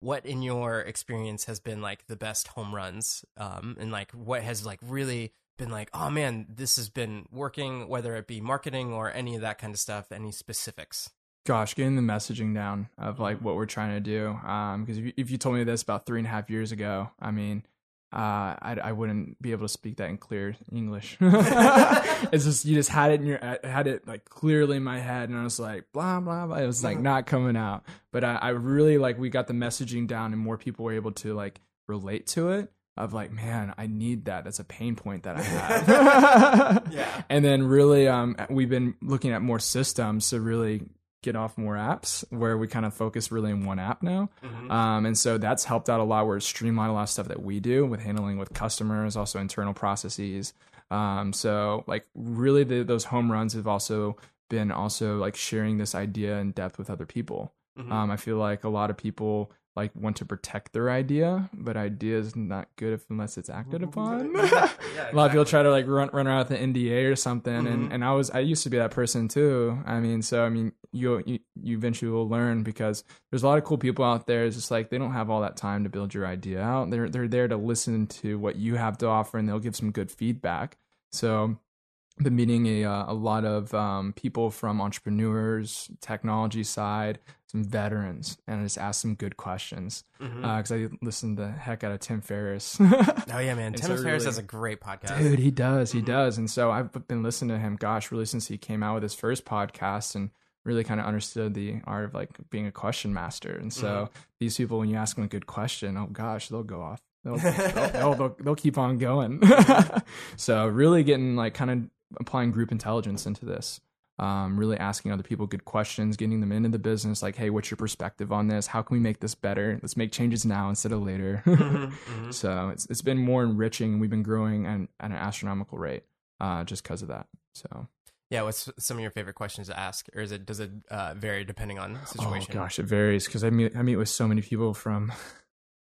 what in your experience has been like the best home runs? Um, and like what has like really been like, oh man, this has been working, whether it be marketing or any of that kind of stuff. Any specifics? Gosh, getting the messaging down of like what we're trying to do. Um, because if you, if you told me this about three and a half years ago, I mean, uh, I, I wouldn't be able to speak that in clear English. (laughs) (laughs) it's just you just had it in your I had it like clearly in my head, and I was like blah blah blah. It was like not coming out, but I, I really like we got the messaging down, and more people were able to like relate to it. Of like, man, I need that. That's a pain point that I (laughs) have. (laughs) Yeah. And then really, um, we've been looking at more systems to really get off more apps where we kind of focus really in one app now. Um, and so that's helped out a lot where it's streamlined a lot of stuff that we do with handling with customers, also internal processes. Um, so like really the, those home runs have also been also like sharing this idea in depth with other people. Um, I feel like a lot of people like want to protect their idea, but idea is not good if unless it's acted mm-hmm. upon. (laughs) a lot of people try to like run run around with an NDA or something, and mm-hmm. and I was I used to be that person too. I mean, so I mean, you you, you eventually will learn because there's a lot of cool people out there. It's just like they don't have all that time to build your idea out. They're they're there to listen to what you have to offer, and they'll give some good feedback. So been meeting a uh, a lot of um, people from entrepreneurs, technology side, some veterans, and I just asked some good questions mm-hmm. uh, because I listened the heck out of Tim Ferriss. Oh yeah, man. (laughs) Tim so Ferriss really- has a great podcast. Dude, he does, he mm-hmm. does, and so I've been listening to him. Gosh, really since he came out with his first podcast, and really kind of understood the art of like being a question master. And so mm-hmm. these people, when you ask them a good question, oh gosh, they'll go off. They'll they'll, (laughs) they'll, they'll, they'll keep on going. (laughs) so really getting like kind of applying group intelligence into this. Um, really asking other people good questions, getting them into the business. Like, hey, what's your perspective on this? How can we make this better? Let's make changes now instead of later. (laughs) So it's it's been more enriching, and we've been growing at, at an astronomical rate uh, just because of that. So Yeah, what's some of your favorite questions to ask, or is it does it uh, vary depending on the situation? oh gosh, it varies because I meet I meet with so many people from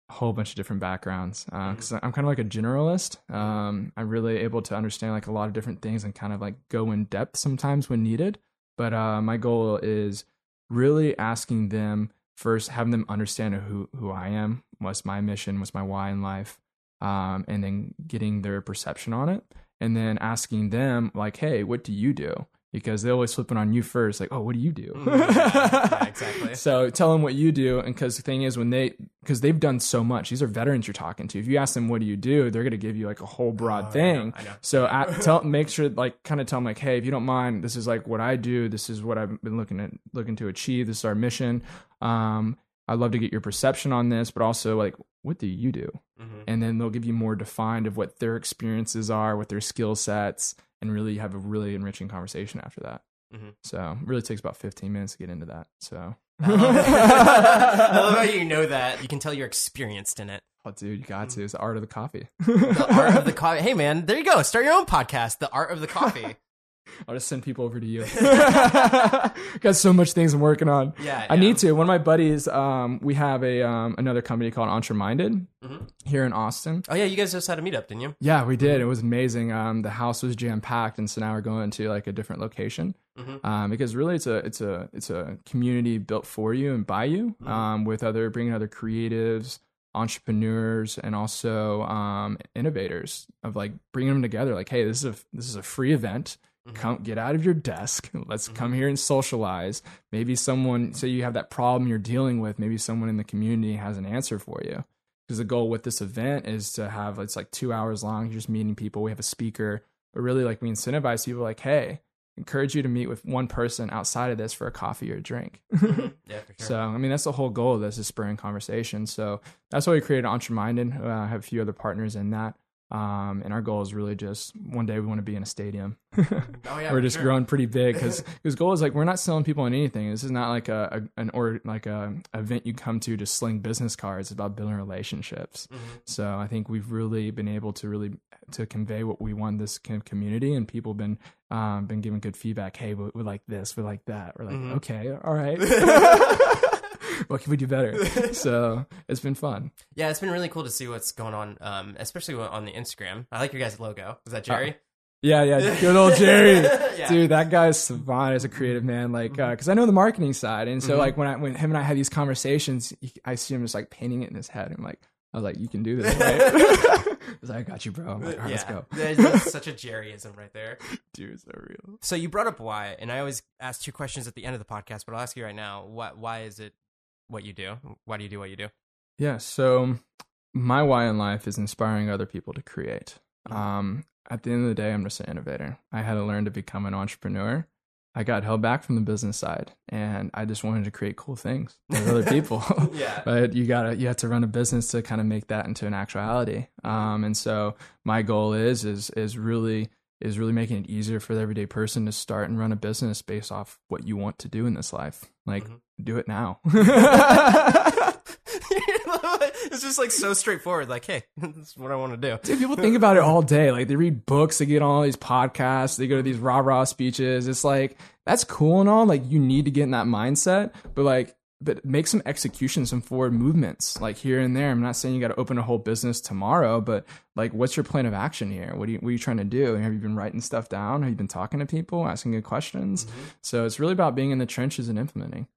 a whole bunch of different backgrounds. Because I'm kind of like a generalist. Um, I'm really able to understand like a lot of different things and kind of like go in depth sometimes when needed. But uh, my goal is really asking them first, having them understand who who I am, what's my mission, what's my why in life, um, and then getting their perception on it, and then asking them like, hey, what do you do? Because they're always flip it on you first, like, oh, what do you do? yeah, exactly. (laughs) So tell them what you do, and because the thing is, when they because they've done so much, these are veterans you're talking to. If you ask them what do you do, they're gonna give you like a whole broad Oh, I thing. know, I know. So at, (laughs) tell make sure like kind of tell them like, hey, if you don't mind, this is like what I do. This is what I've been looking at looking to achieve. This is our mission. Um, I'd love to get your perception on this, but also like, what do you do? Mhm. And then they'll give you more defined of what their experiences are, what their skill sets, and really have a really enriching conversation after that. Mhm. So it really takes about 15 minutes to get into that. So. (laughs) I love how you know that. You can tell you're experienced in it. Oh, dude, you got to. It's the art of the coffee. The art of the (laughs) coffee. Hey, man, there you go. Start your own podcast, The Art of the Coffee. (laughs) I'll just send people over to you. (laughs) (laughs) got so much things I'm working on. Yeah, I need to. One of my buddies, um, we have a um, another company called Entreminded Mhm. here in Austin. Oh yeah, you guys just had a meetup, didn't you? Yeah, we did. It was amazing. Um, the house was jam packed, and so now we're going to like a different location. Mhm. Um, because really, it's a it's a it's a community built for you and by you. Um, with other bringing other creatives, entrepreneurs, and also um, innovators of like bringing them together. Like, hey, this is a this is a free event. Mm-hmm. Come get out of your desk. (laughs) Let's mm-hmm. come here and socialize. Maybe someone say you have that problem you're dealing with. Maybe someone in the community has an answer for you. Because the goal with this event is to have it's like two hours long you're just meeting people. We have a speaker. But really like we incentivize people like hey encourage you to meet with one person outside of this for a coffee or a drink (laughs) mm-hmm. Yeah, for sure. so i mean that's the whole goal of this is spurring conversation. So that's why we created entreminded. Uh, i have a few other partners in that um, and our goal is really just one day we want to be in a stadium (laughs) Oh, yeah, we're just sure. growing pretty big because (laughs) his goal is like we're not selling people on anything. This is not like a, a an or like a event you come to to sling business cards. It's about building relationships. Mm-hmm. So I think we've really been able to really to convey what we want this kind of community, and people been um, been giving good feedback. Hey, we, we like this, we like that. We're like, Mm-hmm. okay, all right. (laughs) (laughs) what can we do better? (laughs) So it's been fun. Yeah, it's been really cool to see what's going on, um, especially on the Instagram. I like your guys' logo. Is that Jerry? Yeah, yeah, good old (laughs) Jerry, Yeah. dude. That guy's savant as a creative man. Like, because I know the marketing side, and so Mhm. like when I when him and I had these conversations, I see him just like painting it in his head. I'm like, I was like, you can do this, right? I was like, I got you, bro. I'm like, all right, let's go, That's, that's such a Jerryism right there. dude. So real. So you brought up why, and I always ask two questions at the end of the podcast, but I'll ask you right now: what? Why is it what you do? Why do you do what you do? Yeah. So my why in life is inspiring other people to create. Um, at the end of the day, I'm just an innovator. I had to learn to become an entrepreneur. I got held back from the business side, and I just wanted to create cool things with other (laughs) people. (laughs) Yeah. (laughs) but you gotta you have to run a business to kind of make that into an actuality. Um, and so my goal is is is really is really making it easier for the everyday person to start and run a business based off what you want to do in this life. Like, Mhm. do it now. (laughs) (laughs) (laughs) it's just like so straightforward. Like, hey, this is what I want to do. Dude, people think about it all day. Like they read books, they get on all these podcasts, they go to these rah rah speeches. It's like that's cool and all. Like you need to get in that mindset, but like, but make some execution, some forward movements, like here and there. I'm not saying you got to open a whole business tomorrow, but like, what's your plan of action here? What are you, what are you trying to do? Have you been writing stuff down? Have you been talking to people, asking good questions? So it's really about being in the trenches and implementing.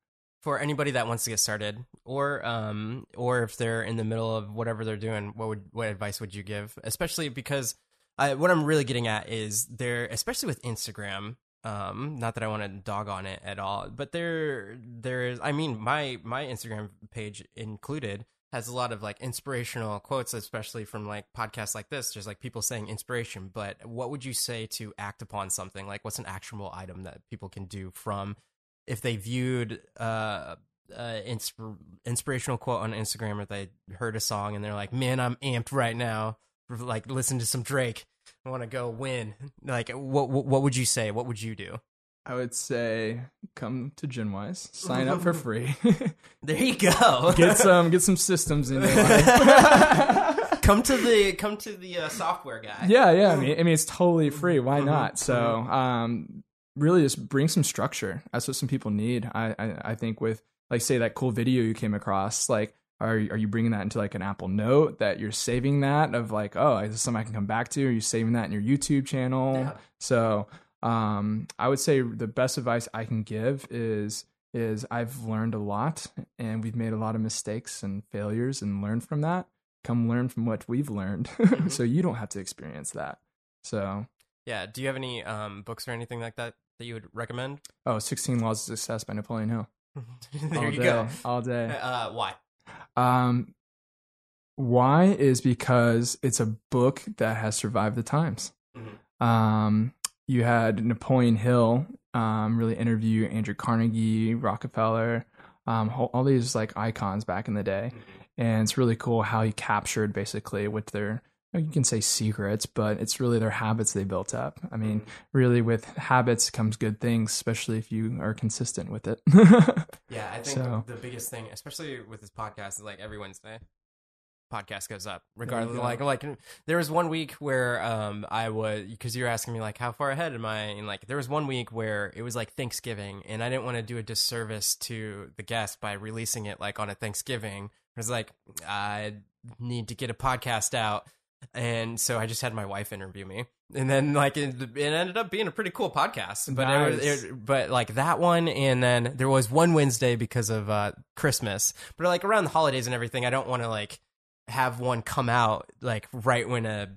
For anybody that wants to get started, or um, or if they're in the middle of whatever they're doing, what would what advice would you give? Especially because I, what I'm really getting at is there, especially with Instagram. Um, not that I want to dog on it at all, but there, there is. I mean, my my Instagram page included has a lot of like inspirational quotes, especially from like podcasts like this, just like people saying inspiration. But what would you say to act upon something? Like, what's an actionable item that people can do from if they viewed uh, uh insp- inspirational quote on Instagram or they heard a song and they're like, "Man, I'm amped right now." Like, listen to some Drake. I want to go win. Like, what, what what would you say? What would you do? I would say come to GenWise, sign up for (laughs) free, (laughs) There you go. get some get some systems in your life. (laughs) come to the come to the uh, software guy. Yeah, yeah. I mean, I mean, it's totally free. Why not? So, um, really, just bring some structure. That's what some people need. I, I, I think with like, say that cool video you came across, like, are are you bringing that into like an Apple Note that you're saving that of like, oh, is this something I can come back to? Are you saving that in your YouTube channel? Yeah. So, um, I would say the best advice I can give is is I've learned a lot and we've made a lot of mistakes and failures and learned from that. Come learn from what we've learned (laughs) so you don't have to experience that. So, Yeah. Do you have any um books or anything like that that you would recommend? oh, 16 Laws of Success by Napoleon Hill. (laughs) there all you day, go. All day. Uh, why? Um, why is because it's a book that has survived the times. Mhm. Um, you had Napoleon Hill um, really interview Andrew Carnegie, Rockefeller, um, all these like icons back in the day, and it's really cool how he captured basically what their you can say secrets, but it's really their habits they built up. I mean, really, with habits comes good things, especially if you are consistent with it. (laughs) Yeah, I think So- the biggest thing, especially with this podcast, is like every Wednesday, podcast goes up. Regardless, go. like like there was one week where um I was because you're asking me like how far ahead am I, and like there was one week where it was like Thanksgiving, and I didn't want to do a disservice to the guest by releasing it like on a Thanksgiving. It was like I need to get a podcast out. And so I just had my wife interview me, and then like it, it ended up being a pretty cool podcast. But it was, it, but like that one, and then there was one Wednesday because of uh, Christmas. But like around the holidays and everything, I don't want to like have one come out like right when a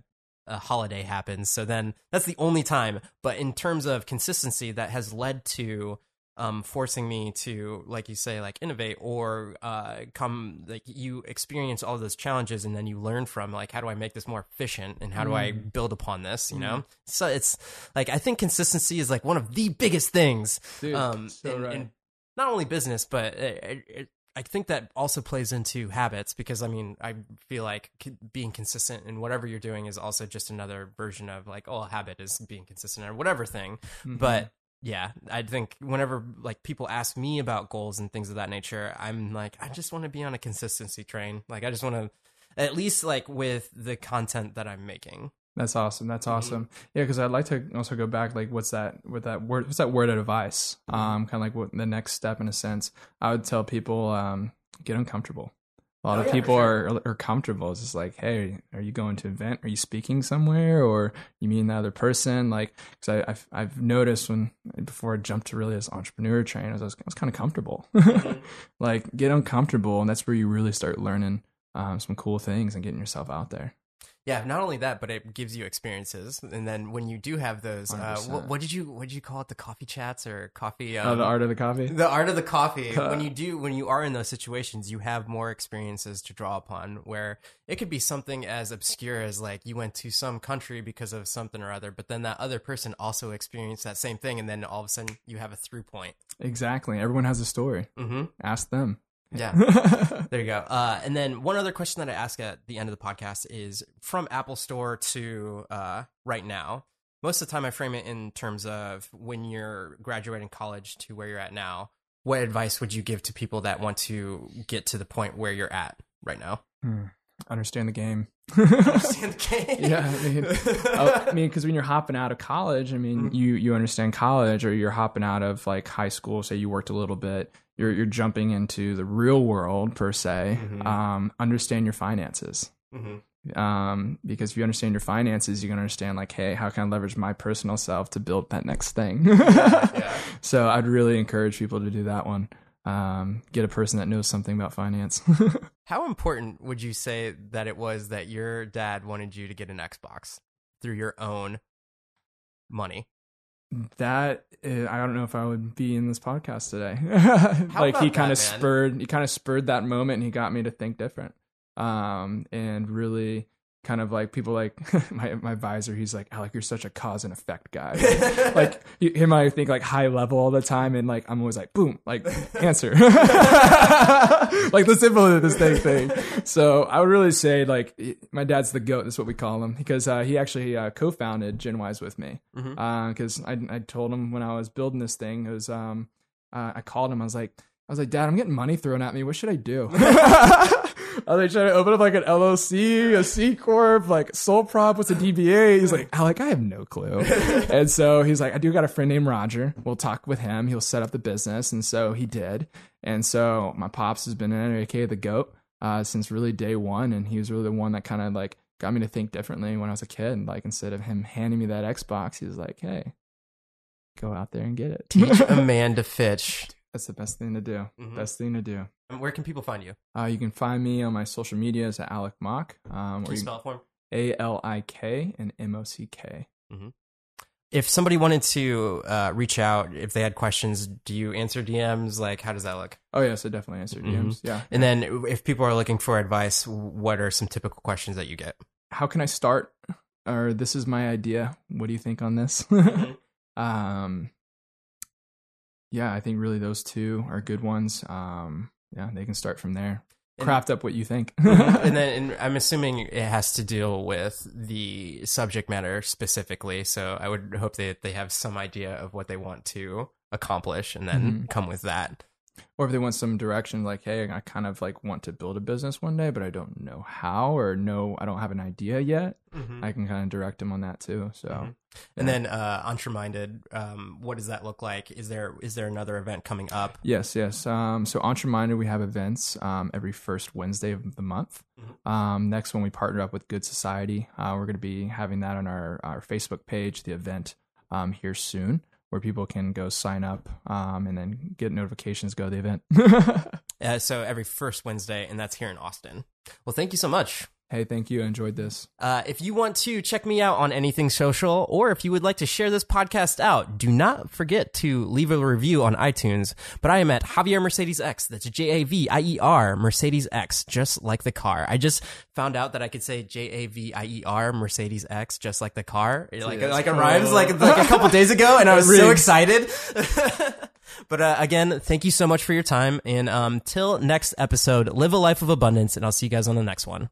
a holiday happens. So then that's the only time. But in terms of consistency, that has led to um, forcing me to, like you say, like innovate or uh, come like you experience all those challenges and then you learn from like how do I make this more efficient and how do I Mm. build upon this? You know, so it's like I think consistency is like one of the biggest things Dude, um, so in, right. in not only business, but it, it, I think that also plays into habits because I mean, I feel like being consistent in whatever you're doing is also just another version of like, oh, a habit is being consistent or whatever thing. Mhm. But yeah, I think whenever like people ask me about goals and things of that nature, I'm like, I just want to be on a consistency train. Like, I just want to, at least like with the content that I'm making. That's awesome. That's Mm-hmm. awesome. Yeah, because I'd like to also go back. Like, what's that? With that word? What's that word of advice? Mm-hmm. Um, kind of like what the next step in a sense. I would tell people, um, get uncomfortable. A lot Oh, of yeah, people sure. are are comfortable. It's just like, hey, are you going to an event? Are you speaking somewhere, or you meeting the other person? Like, because I've I've noticed when before I jumped to really this entrepreneur train, I was I was, was kind of comfortable. Mm-hmm. (laughs) like, get uncomfortable, and that's where you really start learning um, some cool things and getting yourself out there. Yeah, not only that, but it gives you experiences. And then when you do have those, uh, what, what did you what did you call it? The coffee chats or coffee? Oh, Um, the art of the coffee. the art of the coffee. (laughs) when you do, when you are in those situations, you have more experiences to draw upon. Where it could be something as obscure as like you went to some country because of something or other, but then that other person also experienced that same thing, and then all of a sudden you have a through point. Exactly. Everyone has a story. Mm-hmm. Ask them. Yeah. (laughs) There you go. Uh, and then one other question that I ask at the end of the podcast is from Apple Store to uh, right now. Most of the time, I frame it in terms of when you're graduating college to where you're at now. What advice would you give to people that want to get to the point where you're at right now? Hmm. Understand the game. Understand (laughs) the game. yeah, I mean, (laughs) oh, I mean, because when you're hopping out of college, I mean, you you understand college, or you're hopping out of like high school. Say you worked a little bit, you're you're jumping into the real world per se. Mhm. Um, understand your finances. Mhm. Um, because if you understand your finances, you can understand like, hey, how can I leverage my personal self to build that next thing? yeah. (laughs) So I'd really encourage people to do that one. Um, get a person that knows something about finance. (laughs) How important would you say that it was that your dad wanted you to get an Xbox through your own money? that uh, I don't know if I would be in this podcast today. (laughs) like he kind of spurred, he kind of spurred that moment, and he got me to think different. Um, and really kind of like people like (laughs) my my advisor. He's like, Alik, you're such a cause and effect guy. (laughs) like him, I think like high level all the time, and like I'm always like, boom, like (laughs) answer, like the simple of this thing thing. So I would really say like my dad's the goat. That's what we call him because uh, he actually uh, co-founded GenWise with me because I, I told him when I was building this thing, it was um, uh, I called him. I was like, I was like, Dad, I'm getting money thrown at me. What should I do? (laughs) (laughs) I was like trying to open up like an LLC, a C corp, like sole prop. What's a DBA? He's like, Alik, I have no clue. (laughs) and so he's like, I do got a friend named Roger. We'll talk with him. He'll set up the business, and so he did. And so my pops has been an aka the goat uh, since really day one, and he was really the one that kind of like got me to think differently when I was a kid. Like instead of him handing me that Xbox, he was like, "Hey, go out there and get it." Teach a man to fish. That's the best thing to do. Mhm. Best thing to do. And Where can people find you? Uh, you can find me on my social medias at Alik Mock, um, Can you spell it for him? A L I K and M O C K. If somebody wanted to uh, reach out, if they had questions, do you answer DMs? Like, how does that look? Oh yes, I definitely answer Mhm. DMs. Yeah. And then, if people are looking for advice, what are some typical questions that you get? How can I start? Or this is my idea. What do you think on this? Mhm. (laughs) um, yeah, I think really those two are good ones. Um, yeah, they can start from there. And- Craft up what you think. (laughs) (laughs) and then and I'm assuming it has to deal with the subject matter specifically. So I would hope that they have some idea of what they want to accomplish and then Mhm. come with that. Or if they want some direction, like, hey, I kind of like want to build a business one day, but I don't know how or no I don't have an idea yet. I can kind of direct them on that too. So Mhm. And then uh Entreminded, um, what does that look like? Is there is there another event coming up? Yes, yes. Um, so Entreminded, we have events um, every first Wednesday of the month. Mhm. Um, next one, we partner up with Good Society. Uh, we're going to be having that on our, our Facebook page, the event um, here soon, where people can go sign up um, and then get notifications, go to the event. (laughs) Uh, so every first Wednesday, and that's here in Austin. Well, thank you so much. Hey, thank you. I enjoyed this. Uh, if you want to check me out on anything social, or if you would like to share this podcast out, do not forget to leave a review on iTunes. But I am at Javier Mercedes X. That's J A V I E R Mercedes X, just like the car. I just found out that I could say J A V I E R Mercedes X, just like the car. Like that's like it cool. rhymes like like a couple days ago, and I (laughs) was so excited. (laughs) but uh, again, thank you so much for your time, and um, till next episode, live a life of abundance, and I'll see you guys on the next one.